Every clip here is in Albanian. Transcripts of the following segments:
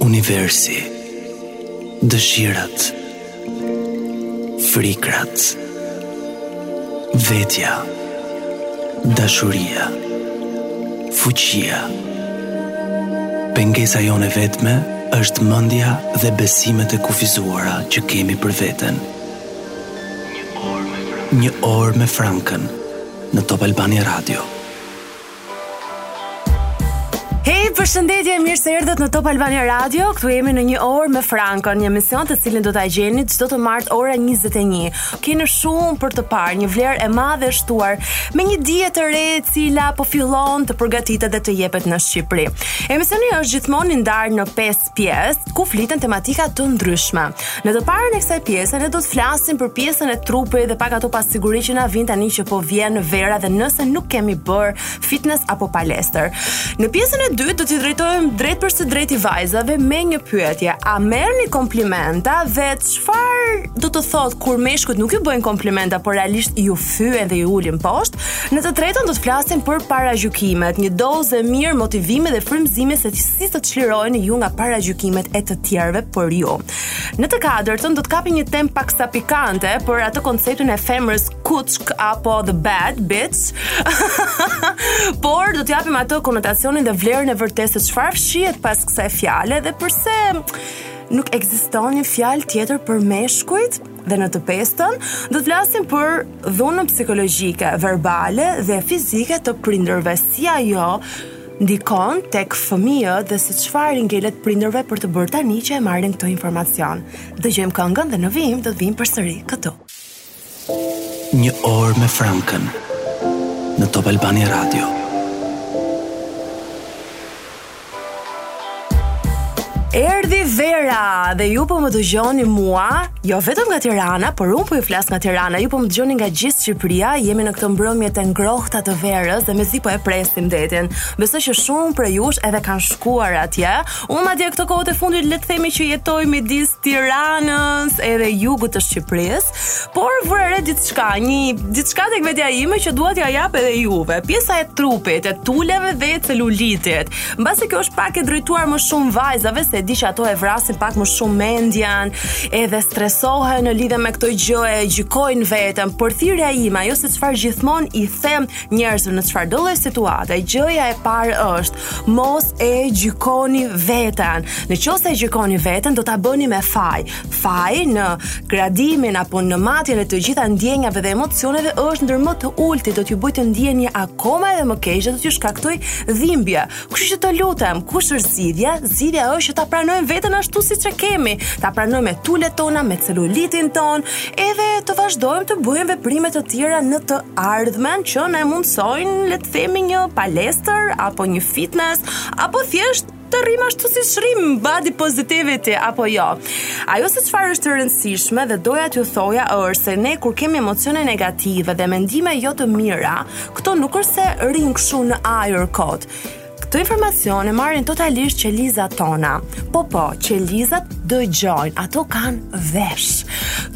Universi Dëshirat Frikrat Vetja Dashuria Fuqia Pengesa jonë e vetme është mendja dhe besimet e kufizuara që kemi për veten. Një orë me Frankon në Top Albania Radio. Hej, përshëndetje e mirë se erdhët në Top Albania Radio. Këtu jemi në një orë me Frankon, një emision të cilin do ta gjeni çdo të martë ora 21. Keni shumë për të parë, një vlerë e madhe e shtuar me një dije të re e cila po fillon të përgatitet dhe të jepet në Shqipëri. Emisioni është gjithmonë i ndarë në 5 pjesë ku fliten tematika të ndryshme. Në të parën e kësaj pjese ne do të flasim për pjesën e trupit dhe pak ato pasiguri që na vijnë tani që po vjen vera dhe nëse nuk kemi bërë fitness apo palestër. Në pjesën e dytë do t'i drejtojmë drejtpërsëdrejti vajzave me një pyetje. A merrni komplimenta dhe çfarë do të thotë kur meshkujt nuk ju bëjnë komplimenta, por realisht ju fyejnë dhe ju ulin poshtë. Në të tretën do të flasim për paragjykimet, një dozë e mirë motivimi dhe frymëzimi se si të çliroheni ju nga paragjykimet e të tjerëve për ju. Në të katërtën do të kapim një temë paksa pikante për atë konceptin e femrës kuçk apo the bad bitch. Por do të japim atë konotacionin dhe vlerën e vërtetë se çfarë fshihet pas kësaj fjale dhe përse nuk ekziston një fjalë tjetër për meshkujt? Dhe në të pestën, do të flasim për dhunën psikologjike, verbale dhe fizike të prindërve, si ajo ndikon tek fëmijët dhe se çfarë i ngelet prindërve për të bërë tani që e marrin këtë informacion. Dëgjojmë këngën dhe në vijim do të vijmë përsëri këtu. Një orë me Frankon në Top Albania Radio. Erdhi vera dhe ju po më dëgjoni mua, jo vetëm nga Tirana, por unë po ju flas nga Tirana. Ju po më dëgjoni nga gjithë Shqipëria. Jemi në këtë mbrëmje të ngrohtë të verës dhe mezi po e presim detin. Besoj që shumë prej jush edhe kanë shkuar atje. Unë madje këto kohët e fundit le të themi që jetoj midis Tiranës edhe jugut të Shqipërisë. Por vura re diçka, një diçka tek vetja ime që dua t'jua jap edhe juve. Pjesa e trupit, e tuleve dhe e celulitit. Mbase kjo është pak e drejtuar më shumë vajzave se e di që ato e vrasin pak më shumë mendjen, edhe stresohen në lidhje me këtë gjë e gjykojnë veten. Por thirrja ime, ajo se çfarë gjithmonë i them njerëzve në çfarëdo lloj situate, gjëja e parë është mos e gjykoni veten. Në qoftë se e gjykoni veten, do ta bëni me faj. faj në gradimin apo në matjen e të gjitha ndjenjave dhe emocioneve është ndër më të ulti do t'ju bëjë të ndjeni akoma edhe më keq dhe do t'ju shkaktojë dhimbje. Kështu që të lutem, kush është zgjidhja? Zgjidhja është që ta pranojmë veten ashtu siç e kemi, ta pranojmë me tulet tona, me celulitin tonë, edhe të vazhdojmë të bëjmë veprime të tjera në të ardhmen që na mundësojnë, le të themi një palestër apo një fitness apo thjesht të rrimë ashtu siç rrimë body positivity apo jo. Ajo se çfarë është e rëndësishme dhe doja t'ju thoja është se ne kur kemi emocione negative dhe mendime jo të mira, këto nuk është se rrin kështu në ajër kot. Këto informacione marrin totalisht qelizat tona. Po po, qelizat dëgjojnë, ato kanë vesh.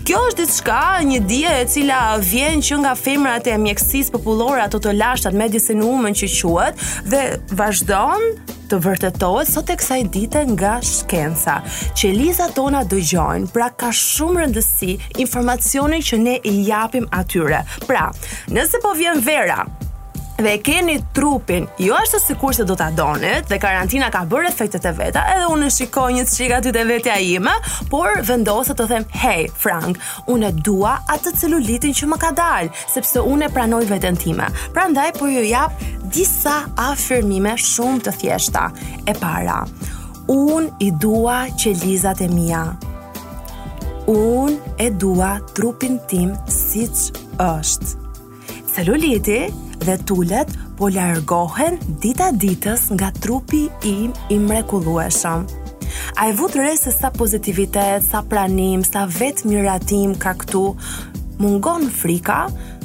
Kjo është diçka, një dije e cila vjen që nga femrat e mjekësisë popullore ato të lashtat medicine women që quhet dhe vazhdon të vërtetohet sot e kësaj dite nga shkenca. Qelizat tona dëgjojnë, pra ka shumë rëndësi informacioni që ne i japim atyre. Pra, nëse po vjen vera, dhe e keni trupin jo ashtu sikurse do ta donit dhe karantina ka bërë efektet e veta edhe unë e shikoj një çik aty te vetja ime por vendosa të them hej Frank unë e dua atë celulitin që më ka dalë sepse unë e pranoj veten time. Prandaj po ju jap disa afirmime shumë të thjeshta. E para, unë i dua qelizat e mia. Unë e dua trupin tim siç është. Celuliti dhe tulet po largohen dita ditës nga trupi im i mrekullueshëm. A e vutë re se sa pozitivitet, sa pranim, sa vetëmiratim ka këtu, Mungon frika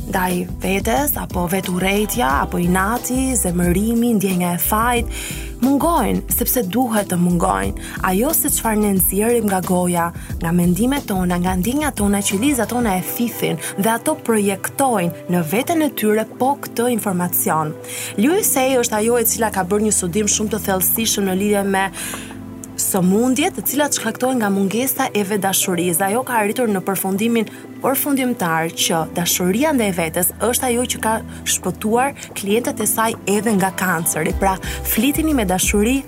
ndaj vetes apo vetëurrejtja apo inati, zemërimi, ndjenja e fajit, mungojnë, sepse duhet të mungojnë. Ajo se çfarë ne nxjerrim nga goja, nga mendimet tona, nga ndjenjat tona, qelizat tona e thithin dhe ato projektojnë në veten e tyre po këtë informacion. Louise Hay është ajo e cila ka bërë një studim shumë të thellësishëm në lidhje me Sëmundje, të cilat shkaktohen nga mungesa e vetëdashurisë, dhe ajo ka arritur në përfundimin përfundimtar që dashuria ndaj vetes është ajo që ka shpëtuar klientët e saj edhe nga kanceri. Pra, flitini me dashuri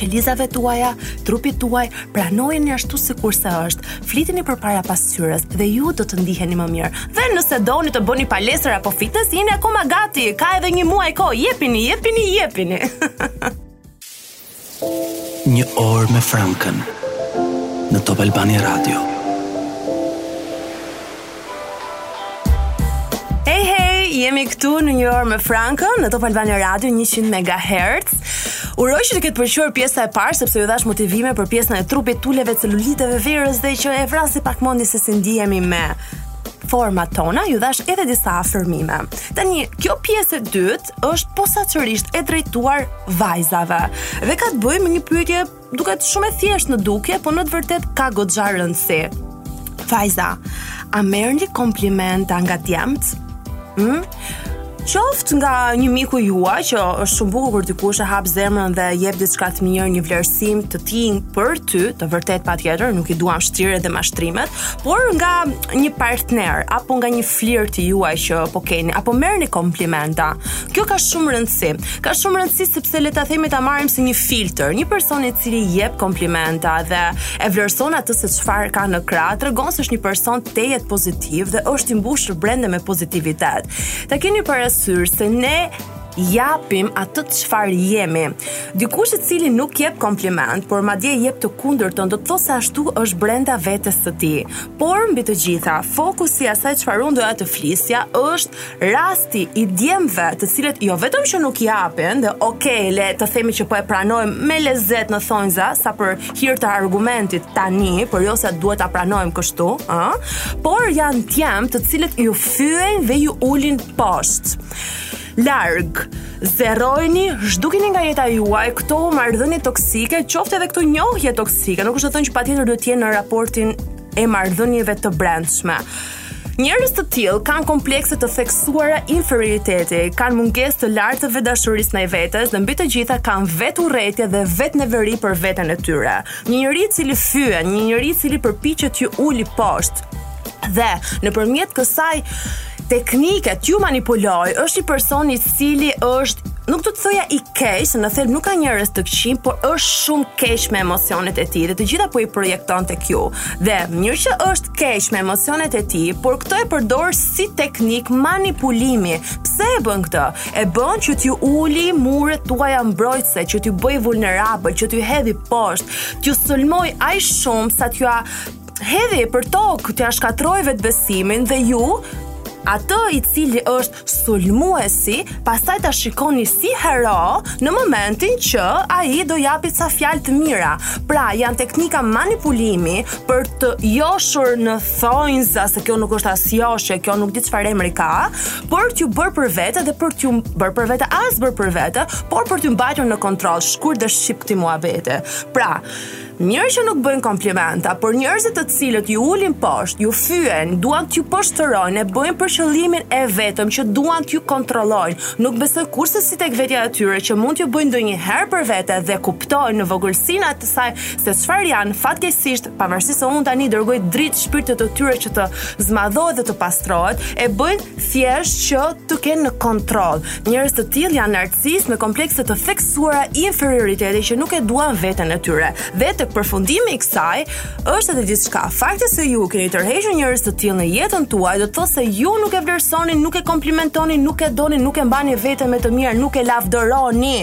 qelizave tuaja, trupit tuaj, pranojeni ashtu sikurse është, flitini përpara pasqyrës dhe ju do të ndiheni më mirë. Dhe nëse doni të bëni palestër apo fitness, jeni akoma gati, ka edhe një muaj kohë, jepini, jepini, jepini. Një orë me Frankën në Top Albania Radio. Hej hej, jemi këtu në një orë me Frankën në Top Albania Radio 100 MHz. Uroj që t'ju ketë pëlqyer pjesa e parë sepse ju dhash motivime për pjesën e trupit, tuleve, celuliteve, verës dhe që e vrasim pak mendjen se si ndihemi me format tona, ju dhash edhe disa afirmime. Tani, kjo pjesë e dytë, është posaçërisht e drejtuar vajzave dhe ka të bëjë me një pyetje duket shumë e thjeshtë në dukje, por në të vërtetë ka goxha rëndësi. Vajza, a merrni komplimenta nga djemt? Hm? Qoftë nga një miku juaj që është shumë bukur kur dikush e hap zemrën dhe jep diçka të mirë, një vlerësim të tij për ty, të vërtetë patjetër, nuk i duam shtirjet dhe mashtrimet, por nga një partner apo nga një flirt i juaj që po keni a po merrni komplimenta. Kjo ka shumë rëndësi. Ka shumë rëndësi sepse le ta themi ta marrim si një filtër, një person i cili jep komplimenta dhe e vlerëson atë se çfarë ka në krah, tregon se është një person tejet pozitiv dhe është i mbushur brenda me pozitivitet. Ta keni parasysh se ne japim atë çfarë jemi. Dikush i cili nuk jep kompliment, por madje jep të kundërtën, do të thotë se ashtu është brenda vetes së tij. Por mbi të gjitha, fokusi i asaj çfarë unë doja të flisja është rasti i djemve, të cilët jo vetëm që nuk japin, dhe ok, le të themi që po e pranojmë me lezet në thonjza sa për hir të argumentit tani, por jo se duhet ta pranojmë kështu, ëh, por janë djem të cilët ju fyejnë dhe ju ulin poshtë. Larg. Zerojini, zhdukini nga jeta juaj këto marrëdhënie toksike, qoftë edhe këto njohje toksike. Nuk është të thënë që patjetër duhet të jenë në raportin e marrëdhënieve të brendshme. Njerëz të tillë kanë komplekse të theksuara inferioriteti, kanë mungesë të lartë të vetëdashurisë ndaj vetes dhe mbi të gjitha kanë vetëurrejtje dhe vetëneveri për veten e tyre. Një njeri i cili fyen, një njeri i cili përpiqet t'ju ulë poshtë, Dhe nëpërmjet kësaj teknike t'ju manipulojë, është një person i cili është nuk do të thoja i keq, se në thelb nuk ka njerëz të këqij, por është shumë keq me emocionet e tij dhe të gjitha po i projekton tek ju. Dhe mirë që është keq me emocionet e tij, por këtë e përdor si teknikë manipulimi. Pse e bën këtë? E bën që t'ju ulë muret tuaja mbrojtëse, që t'ju bëjë vulnerabël, që t'ju hedhë poshtë, t'ju sulmojë aq shumë sa t'ju Hedhi për tokë t'ja shkatërroj vetëbesimin dhe ju atë i cili është sulmuesi, pastaj ta shikoni si hero në momentin që ai do japi ca fjalë të mira. Pra, janë teknika manipulimi për të joshur në thonjza se kjo nuk është as joshje, kjo nuk di çfarë emri ka, për t'ju bërë për vete dhe për t'ju bërë për vete as bërë për vete, por për t'ju mbajtur në kontroll, shkurt dhe shqip këtij muhabeti. Pra, Njerëz që nuk bëjnë komplimenta, por njerëzit të cilët ju ulin poshtë, ju fyen, duan t'ju poshtërojnë, e bëjnë për qëllimin e vetëm që duan t'ju kontrollojnë. Nuk besojnë kurrsesi tek vetja e tyre që mund t'ju bëjnë ndonjëherë për vete dhe kuptojnë në vogëlsinë e asaj se çfarë janë fatkeqësisht, pavarësisht se unë tani dërgoj dritë shpirtit të tyre që të zmadhohet dhe të pastrohet, e bëjnë thjesht që të kenë në kontroll. Njerëz të tillë janë narcistë me komplekse të theksuara inferioriteti që nuk e duan veten e tyre. Dhe tek përfundimi i kësaj është edhe diçka. Fakti se ju keni tërhequr njerëz të tillë në jetën tuaj do të thotë se ju nuk e vlerësoni, nuk e komplimentoni, nuk e doni, nuk e mbani veten me të mirë, nuk e lavdëroni.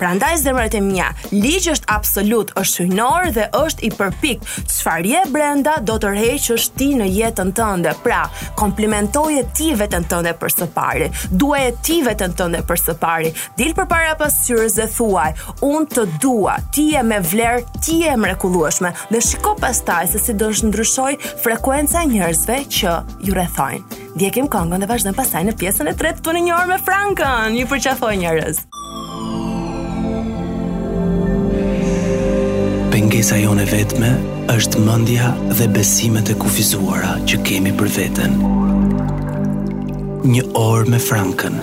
Prandaj zemrat e mia, ligji është absolut, është hyjnor dhe është i përpiktë. Çfarë je brenda do të tërheqësh ti në jetën tënde. Pra, komplimentoje ti veten tënde për së pari. Duaje ti veten tënde për së pari. Dil përpara pasqyrës dhe thuaj, unë të dua, ti je me vlerë, ti je e mrekullueshme dhe shiko pastaj se si do të ndryshojë frekuenca e njerëzve që ju rrethojnë. Ndjekim këngën dhe vazhdojmë pastaj në pjesën e tretë te Një orë me Frankën. Ju përqafoj njerëz. Pengesa jonë e vetme është mëndja dhe besimet e kufizuara që kemi për veten. Një orë me Frankën.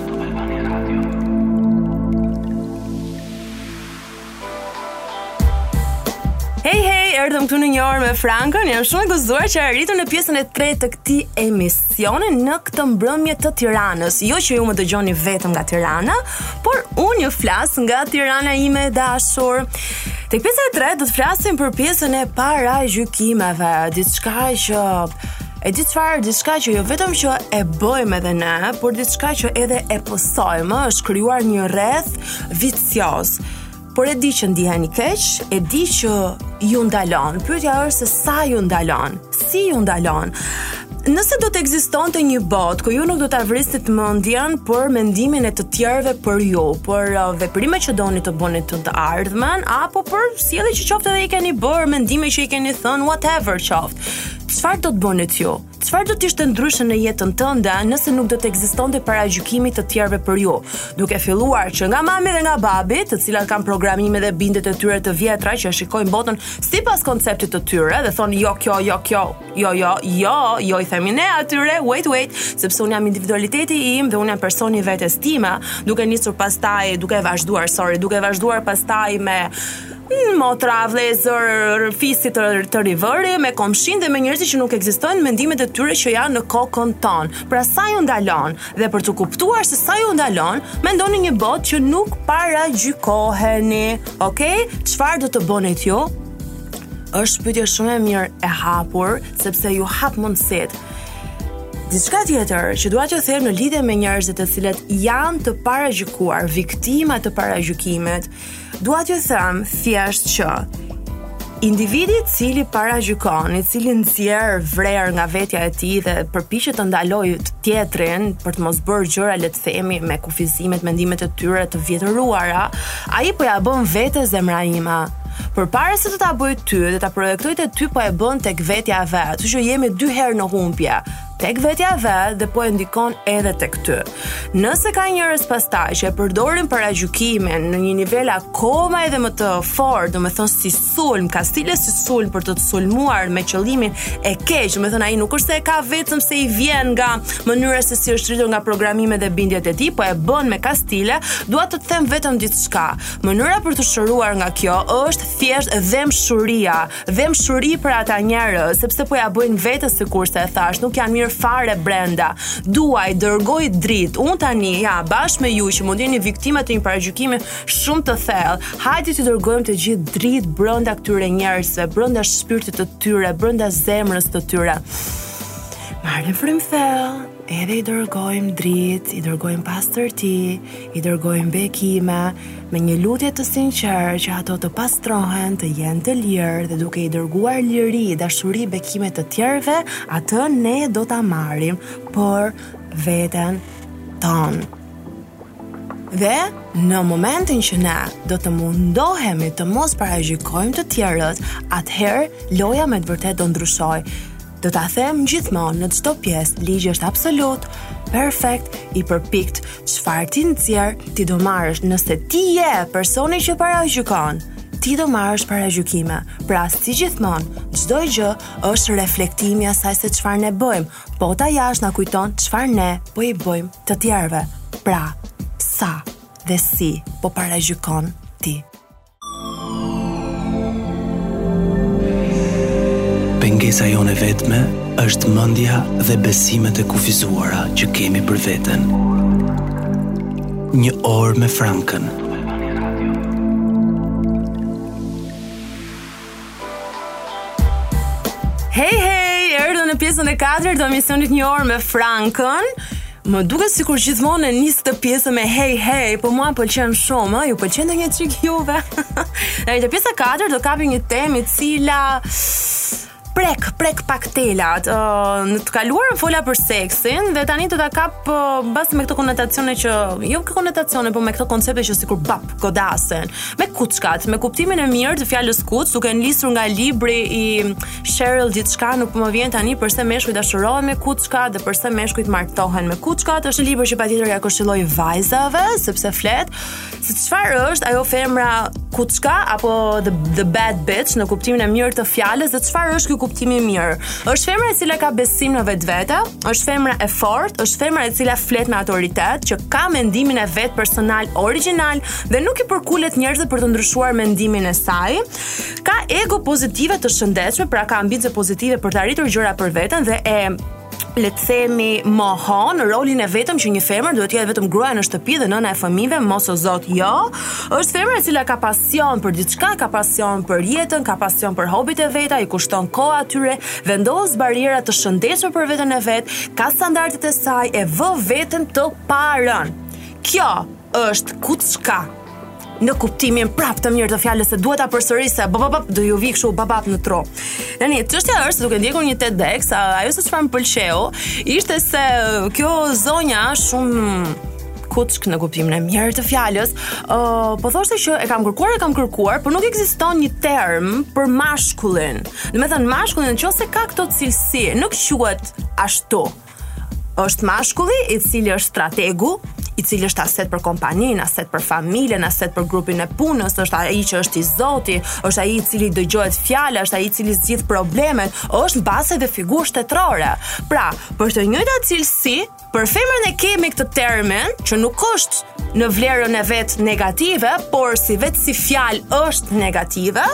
Hej, hej, erdhëm këtu në një orë me Frankën, jam shumë e gëzuar që arritëm në pjesën e tretë të këtij emisioni në këtë mbrëmje të Tiranës. Jo që ju më dëgjoni vetëm nga Tirana, por unë ju flas nga Tirana ime e dashur. Te pjesa e tretë do të flasim për pjesën e paragjykimeve, diçka që E di çfarë, diçka që jo vetëm që e bëjmë edhe ne, por diçka që edhe e pësojmë, është krijuar një rreth Vicioz, por e di që ndiheni keq, e di që ju ndalon. Pyetja është se sa ju ndalon, si ju ndalon. Nëse do të ekzistonte një botë ku ju nuk do ta vrisnit mendjen për mendimin e të tjerëve për ju, për uh, veprimet që doni të bëni të të ardhmen apo për sjellje që qoftë edhe i keni bërë, mendime që i keni thënë, whatever qoftë. Çfarë do të bënit ju? Çfarë do të ishte ndryshe në jetën tënde nëse nuk do të ekzistonte paragjykimi i të tjerëve për ju? Duke filluar që nga mami dhe nga babi, të cilat kanë programime dhe bindjet e tyre të vjetra që e shikojnë botën sipas konceptit të tyre dhe thonë jo kjo, jo kjo, jo jo, jo, jo i themi ne atyre, wait wait, sepse unë jam individualiteti im dhe unë jam personi i vetes time, duke nisur pastaj, duke vazhduar, sorry, duke vazhduar pastaj me Mm, motra, vëllezër, fisi të, të rivëri, me komshinë dhe me njerëzit që nuk ekzistojnë mendimet e tyre që janë në kokën tonë. Pra sa ju ndalon dhe për të kuptuar se sa ju ndalon, mendoni një botë që nuk paragjykoheni. Ok? Çfarë do të bënit ju? Është pyetje shumë e mirë e hapur, sepse ju hap mundësitë. Diçka tjetër që dua të them në lidhje me njerëzit të cilët janë të paragjykuar, viktima të paragjykimit, Dua t'ju them thjesht që individi i cili paragjykon, i cili nxjerr vrer nga vetja e tij dhe përpiqet të ndalojë tjetrin për të mos bërë gjëra le të themi me kufizimet, mendimet e tyre të vjetëruara, ai po ia bën vetes zemra ime. Përpara se të ta bëjë ty dhe ta projektojë te ty po e bën tek vetja e vet, që jemi dy herë në humpje. tek vetja e vet dhe po e ndikon edhe tek ty. Nëse ka njerëz pastaj që e përdorin paragjykimin në një nivel akoma edhe më të fortë, domethënë si sulm, kastile si sulm për të të sulmuar me qëllimin e keq, domethënë ai nuk është se e ka vetëm se i vjen nga mënyra se si është rritur nga programimet dhe bindjet e tij, po e bën me kastile, dua të të them vetëm diçka. Mënyra për t'u shëruar nga kjo është thjesht dhembshuria, Dhembshuri për ata njerëz, sepse po ia bëjnë vetes sikurse e thashë, nuk janë mirë fare brenda. Duaji, dërgoji dritë. Unë tani ja bashkë me ju që mund jeni viktima të një paragjykimi shumë të thellë. Hajde t'i dërgojmë të gjithë dritë brenda këtyre njerëzve, brenda shpirtit të tyre, brenda zemrës të tyre. Marrim frymë thellë, edhe i dërgojmë dritë, i dërgojmë pastërti, I dërgojmë bekime me një lutje të sinqertë që ato të pastrohen, të jenë të lirë dhe duke i dërguar liri, dashuri, bekime të tjerëve, atë ne do ta marrim, për veten tonë. Dhe në momentin që ne do të mundohemi të mos paragjykojmë të tjerët, atëherë loja me të vërtetë do ndryshojë Do ta them gjithmonë në çdo pjesë, ligji është absolut, perfekt, i përpikt, çfarë ti nxjerr, ti do marrësh nëse ti je personi që paragjykon. Ti do marrësh paragjykime. Pra si gjithmonë, çdo gjë është reflektimi i asaj se çfarë ne bëjmë. Bota jashtë na kujton çfarë ne po i bëjmë të tjerëve. Pra, sa dhe si po paragjykon ti. Pengesa jonë e vetme është mendja dhe besimet e kufizuara që kemi për veten. Një orë me Frankën. Hej, hej, erdhëm në pjesën e katërt të emisionit një orë me Frankën. Më duket sikur gjithmonë e nis këtë pjesë me hej, hej, po mua më pëlqen shumë, ju pëlqen dhe një çik juve. Në këtë pjesë të katërt do kap një temë e cila prek, prek pak telat. Uh, në të kaluarën fola për seksin dhe tani do ta kap uh, mbase me këto konotacione që, jo këto konotacione, po me këto koncepte që sikur bap, godasen. me kuçkat, me kuptimin e mirë të fjalës kuç, duke nisur nga libri i Sherry diçka nuk po më vjen tani përse meshkujt dashurohen me kuçka dhe përse meshkujt martohen me kuçka, është një libër që patjetër ia këshilloj vajzave, sepse flet se çfarë është ajo femra kuçka apo the, the bad bitch në kuptimin e mirë të fjalës dhe çfarë është ky kuptim i mirë. Është femra e cila ka besim në vetvete, është femra e fortë, është femra e cila flet me autoritet, që ka mendimin e vet personal origjinal, dhe nuk i përkulet njerëzve për të ndryshuar mendimin e saj. Ka ego pozitive të shëndetshme, pra ka ambicie pozitive për të arritur gjëra për veten dhe e le të themi mohon rolin e vetëm që një femër duhet të jetë vetëm gruaja në shtëpi dhe nëna e fëmijëve, mos o zot, jo. Është femra e cila ka pasion për diçka, ka pasion për jetën, ka pasion për hobit e veta, i kushton kohë atyre, vendos barriera të shëndetshme për veten e vet, ka standardet e saj e vë veten të parën. Kjo është kuçka në kuptimin prap të mirë të fjalës se duhet ta përsëris se bap bap, do ju vijë kështu bap bap në tru. Tani çështja është se duke ndjekur një TEDx, ajo se çfarë më pëlqeu ishte se kjo zonja shumë kuçk në kuptimin e mirë të fjalës, ë uh, po thoshte që e kam kërkuar, e kam kërkuar, por nuk ekziston një term për mashkullin. Domethënë mashkulli nëse ka këto cilësi, nuk quhet ashtu. Është mashkulli i cili është strategu, i cili është aset për kompaninë, aset për familjen, aset për grupin e punës, është ai që është i zoti, është ai i cili dëgjohet fjala, është ai i cili zgjidh problemet, është mbase dhe figurë shtetërore. Pra, për të njëjtat cilësi, për femrën e kemi këtë termin që nuk është në vlerën e vet negative, por si vetë si fjalë është negative,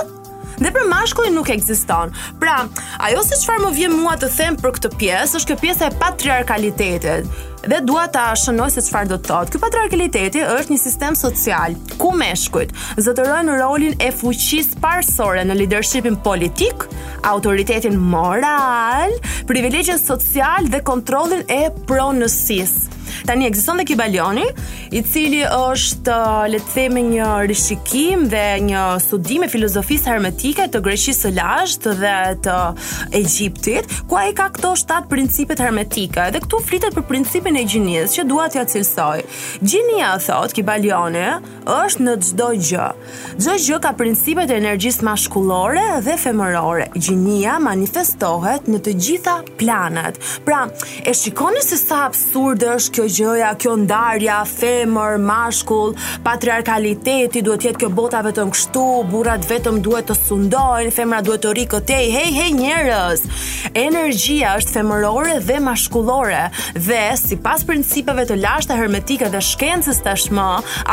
dhe për mashkullin nuk ekziston. Pra, ajo se çfarë më vjen mua të them për këtë pjesë është kjo pjesa e patriarkalitetit. Dhe dua ta shënoj se çfarë do të thotë. Ky patriarkaliteti është një sistem social ku meshkujt zotërojnë rolin e fuqisë parësore në lidershipin politik, autoritetin moral, privilegjin social dhe kontrollin e pronësisë. Tani ekziston dhe Kibalioni, i cili është uh, le të themi një rishikim dhe një studim e filozofisë hermetike të Greqisë së lashtë dhe të Egjiptit, ku ai ka këto shtatë principet hermetike. Dhe këtu flitet për principin e gjinisë që dua t'ia cilësoj. Gjinia thotë Kibalioni, është në çdo gjë. Çdo gjë ka principet e energjisë mashkullore dhe femërore. Gjinia manifestohet në të gjitha planet. Pra, e shikoni se sa absurde është kjo gjëja, kjo ndarja femër, mashkull, patriarkaliteti duhet të jetë kjo bota vetëm kështu, burrat vetëm duhet të sundojnë, femra duhet të rri këtej, hej hej njerëz. Energjia është femërore dhe mashkullore dhe sipas principeve të lashta hermetike dhe shkencës tashmë,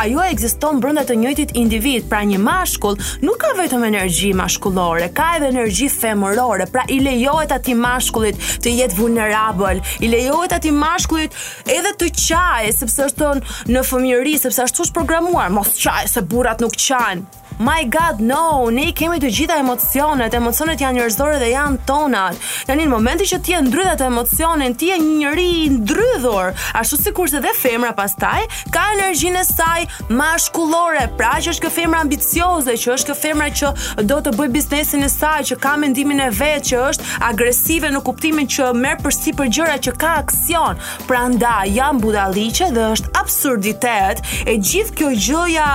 ajo ekziston brenda të njëjtit individ, pra një mashkull nuk ka vetëm energji mashkullore, ka edhe energji femërore, pra i lejohet atij mashkullit të jetë vulnerabël, i lejohet atij mashkullit edhe të qajë, sepse është thënë në fëmijëri, sepse ashtu është programuar, mos qaj se burrat nuk qajnë. My God no, ne i kemi të gjitha emocionet, emocionet janë njerëzore dhe janë tonat. Tani në momentin që ti e ndrydh atë emocionin, ti je një njeri i ndrydhur, ashtu sikurse dhe femra pastaj ka energjinë e saj mashkullore, pra që është kjo femra ambicioze, që është kjo femra që do të bëjë biznesin e saj, që ka mendimin e vet, që është agresive në kuptimin që merr përsipër gjëra që ka aksion. Prandaj janë budallëqe dhe është absurditet e gjithë kjo gjëja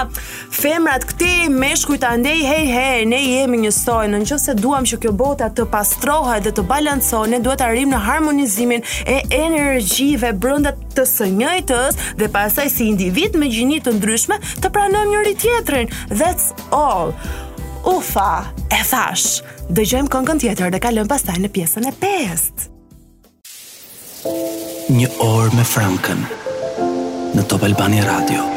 Femrat këtej meshkujt andej hej hej ne jemi njësoj në qoftë se duam që kjo bota të pastrohet dhe të balancohet ne duhet të arrijmë në harmonizimin e energjive brenda të së njëjtës dhe pastaj si individë me gjini të ndryshme të pranojmë njëri-tjetrin that's all ufa e thashë dëgjojmë këngën tjetër dhe kalojmë pastaj në pjesën e pestë Një orë me Frankën në Top Albania Radio.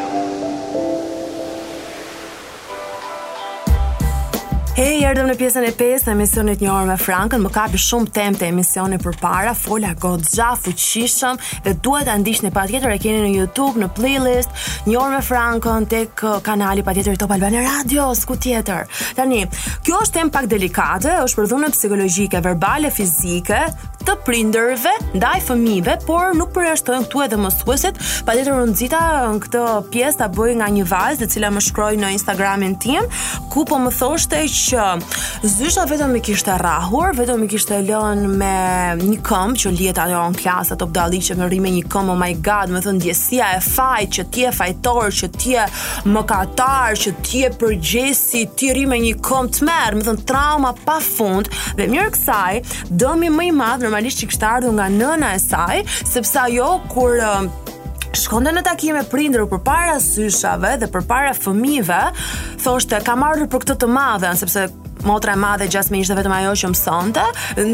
Hej, erdhëm në pjesën e 5 të emisionit Një orë me Frankën. Më kapi shumë tema te emisioni përpara, fola goxha fuqishëm dhe duhet ta ndiqni patjetër e keni në YouTube, në playlist Një orë me Frankën tek uh, kanali patjetër i Top Albania Radios, ku tjetër. Tani, kjo është temë pak delikate, është për dhunën psikologjike, verbale, fizike, të prindërve ndaj fëmijëve, por nuk përjashtoj këtu edhe mësuesit. Patjetër u nxita këtë pjesë ta bëj nga një vajzë e cila më shkroi në Instagramin tim, ku po më thoshte që zysha vetëm i kishte rrahur, vetëm i kishte lënë me një këmbë që lihet ajo në klasë ato budallëqe me rri me një këmbë, oh my god, domethënë ndjesia e fajit që ti je fajtor, që ti je mëkatar, që ti je përgjegjësi, ti rri me një këmbë tmerr, domethënë trauma pa fund dhe mirë kësaj Dëmi më i madh normalisht që kishte ardhur nga nëna e saj, sepse ajo kur shkonte në takime prindër përpara zyshave dhe përpara fëmijëve, thoshte, kam ardhur për këtë të madhen, sepse motra e madhe Jasmine ishte vetëm ajo që mësonte,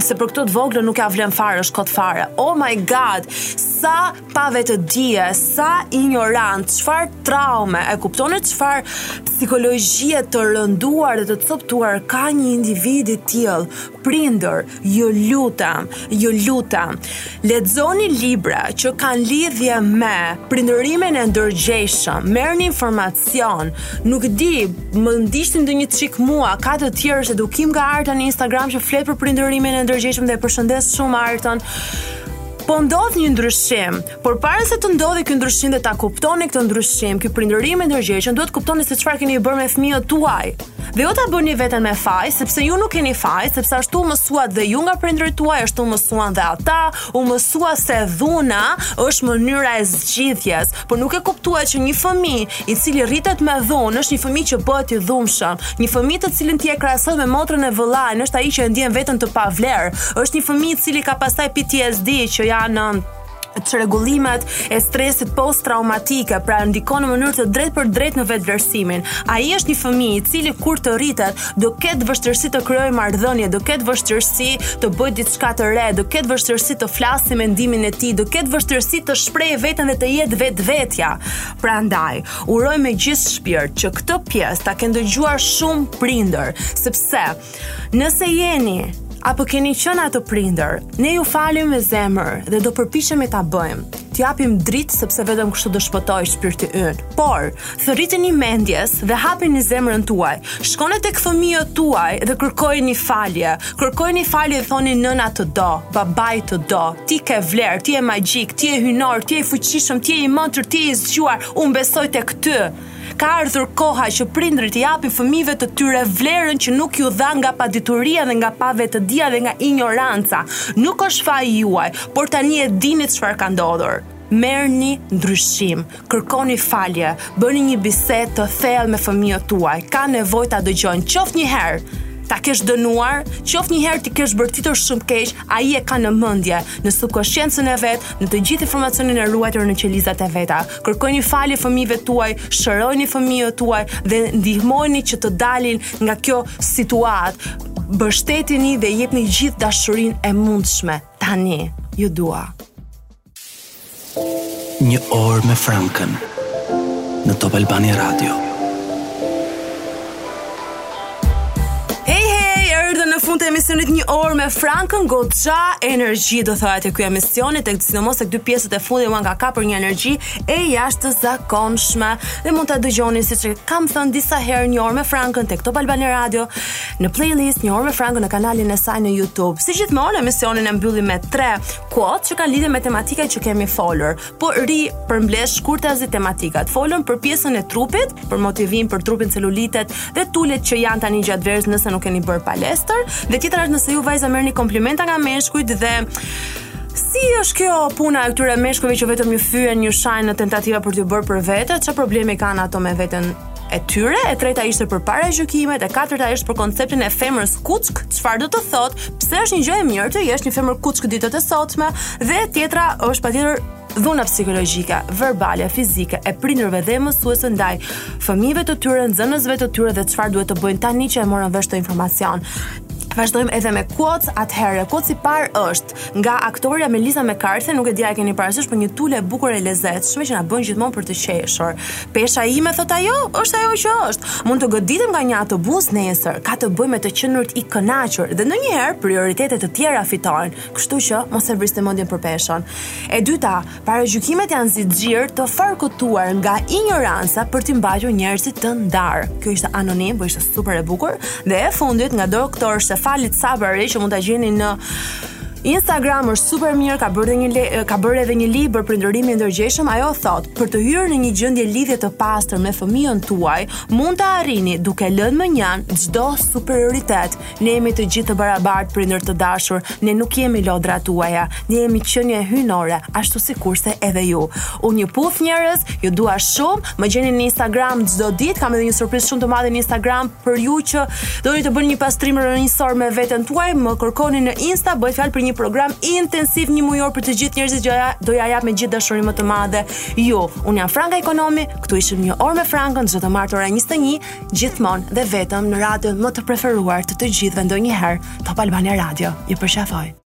se për këto të vogla nuk ia vlen fare, është kot fare. Oh my god, sa pavetëdije, sa injorant, çfarë traume, e kuptoni çfarë psikologjie të rënduar dhe të copëtuar ka një individ i tillë Prindër, ju lutem, ju lutem, lexoni libra që kanë lidhje me prindërimin e ndërgjegjshëm, merrni informacion. Nuk di, më ndiqni ndonjë çik mua, ka të tjerë si Edukim nga Arta në Instagram që flet për prindërimin e ndërgjegjshëm dhe e përshëndes shumë Artën. Po ndodh një ndryshim, Por para se të ndodhë ky ndryshim dhe ta kuptoni këtë ndryshim, ky prindërim i ndërgjegjshëm duhet të kuptoni se çfarë keni bërë me fëmijët tuaj. Dhe jo ta bëni veten me faj, sepse ju nuk keni faj, sepse ashtu u mësuat dhe ju nga prindërit tuaj, ashtu u mësuan dhe ata, u mësuat se dhuna është mënyra e zgjidhjes, por nuk e kuptuat që një fëmijë i cili rritet me dhunë është një fëmijë që bëhet i dhunshëm, një fëmijë të cilin ti e krahason me motrën e vëllain, është ai që e ndien veten të pavlerë, është një fëmijë i cili ka pastaj PTSD që janë çrregullimet e stresit post-traumatik, pra ndikon në mënyrë të drejtpërdrejtë në vetëvlerësimin. Ai është një fëmijë i cili kur të rritet do ketë vështirësi të krijojë marrëdhënie, do ketë vështirësi të bëjë diçka të re, do ketë vështirësi të flasë mendimin e tij, do ketë vështirësi të shprehë veten dhe të jetë vetvetja. Prandaj, uroj me gjithë shpirt që këtë pjesë ta kenë dëgjuar shumë prindër, sepse Nëse jeni apo keni qenë ata prindër, ne ju falim me zemër dhe do përpiqemi ta bëjmë. Të japim dritë sepse vetëm kështu do shpëtojë shpirti ynë. Por, thërritini mendjes dhe hapini zemrën tuaj. Shkoni tek fëmijët tuaj dhe kërkojini falje. Kërkojini falje dhe thoni nëna të do, babai të do. Ti ke vlerë, ti je magjik, ti je hyjnor, ti je i fuqishëm, ti je i mençur, ti je i zgjuar. Unë besoj tek ty. Ka ardhur koha që prindërit t'i japin fëmijëve të tyre vlerën që nuk iu dha nga padituria dhe nga pavetëdija dhe nga injoranca. Nuk është faji juaj, por tani e dini çfarë ka ndodhur. Merrni ndryshim, kërkoni falje, bëni një bisedë të thellë me fëmijët tuaj. Kanë nevojë ta dëgjojnë qoftë një herë ta kesh dënuar, qoftë një herë t'i kesh bërtitur shumë keq, ai e ka në mendje, në subkoshiencën e vet, në të gjithë informacionin e ruajtur në qelizat e veta. Kërkojini falje fëmijëve tuaj, shërojini fëmijët tuaj dhe ndihmojini që të dalin nga kjo situatë. Mbështetini dhe jepini gjithë dashurinë e mundshme. Tani ju dua. Një orë me Frankën në Top Albania Radio. fund të emisionit një orë me Frankën goxha energji do thoja te ky emisioni tek sidomos tek dy pjesët e fundit uan ka kapur një energji e jashtëzakonshme dhe mund ta dëgjoni siç e kam thënë disa herë një orë me Frankën tek Top Albania Radio në playlist një orë me Frankën në kanalin e saj në YouTube si gjithmonë emisionin e mbyllim me tre quote që kanë lidhje me tematikën që kemi folur po ripërmbledh shkurtazi tematikat. Folëm për pjesën e trupit, për motivim për trupin celulitet dhe tulet që janë tani gjatë verës nëse nuk keni bërë palestër, dhe tjetra është nëse ju vajza merrni komplimenta nga meshkujt dhe Si është kjo puna e këtyre meshkujve që vetëm ju fyejnë, ju shajnë në tentativa për t'ju bërë për vete? Çfarë problemi kanë ato me veten e tyre, e treta ishte për paragjykimet, e katërta është për konceptin e femrës kuçk, çfarë do të thotë, pse është një gjë e mirë të jesh një femër kuçk ditët e sotme, dhe tjetra është patjetër dhuna psikologjike, verbale, fizike e prindërve dhe mësuesve ndaj fëmijëve të tyre, nxënësve të tyre dhe çfarë duhet të bëjnë tani që e morën vesh këtë informacion. Vazhdojmë edhe me quotes, atëherë quotes i parë është Nga aktorja Melissa McCarthy, nuk e di a e keni parasysh por një tule e bukur e lezetshme që na bën gjithmonë për të qeshur. Pesha ime thotë ajo, është ajo që është. Mund të goditem nga një autobus nesër, ka të bëjë me të qenurit i kënaqur dhe ndonjëherë prioritete të tjera fitojnë, kështu që mos e vrisni mendjen për peshën. E dyta, Paragjykimet janë zinxhirë të farkëtuar nga injoranca për t'i mbajtur njerëzit të ndarë. Kjo ishte anonim, por ishte super e bukur dhe e fundit nga doktor Shefali Tsabary që mund ta gjeni në Instagram është super mirë, ka bërë një ka bërë edhe një libër Prindërimin e ndërgjegjshëm. Ajo thotë, për të hyrë në një gjendje lidhje të pastër me fëmijën tuaj, mund ta arrini duke lënë mënjanë çdo superioritet Ne jemi të gjithë të barabartë prindër të dashur, ne nuk jemi lodrat tuaja, ne jemi qenie hyjnore, ashtu sikurse edhe ju. Unë ju puth njerëz, ju dua shumë, më gjeni në Instagram çdo ditë, kam edhe një surprizë shumë të madhe në Instagram për ju që doni të bëni një pastrim rrënjësor me veten tuaj, më kërkoni në Insta, bëhet fjalë për një program intensiv njëmujor për të gjithë njerëzit që do ia jap me gjithë dashurinë më të madhe. Ju, unë jam Franka Ekonomi, këtu ishim një orë me Frankën, çdo të martë ora 21, Gjithmonë dhe vetëm në radion më të preferuar të të gjithëve ndonjëherë, Top Albania Radio. Ju përqafoj.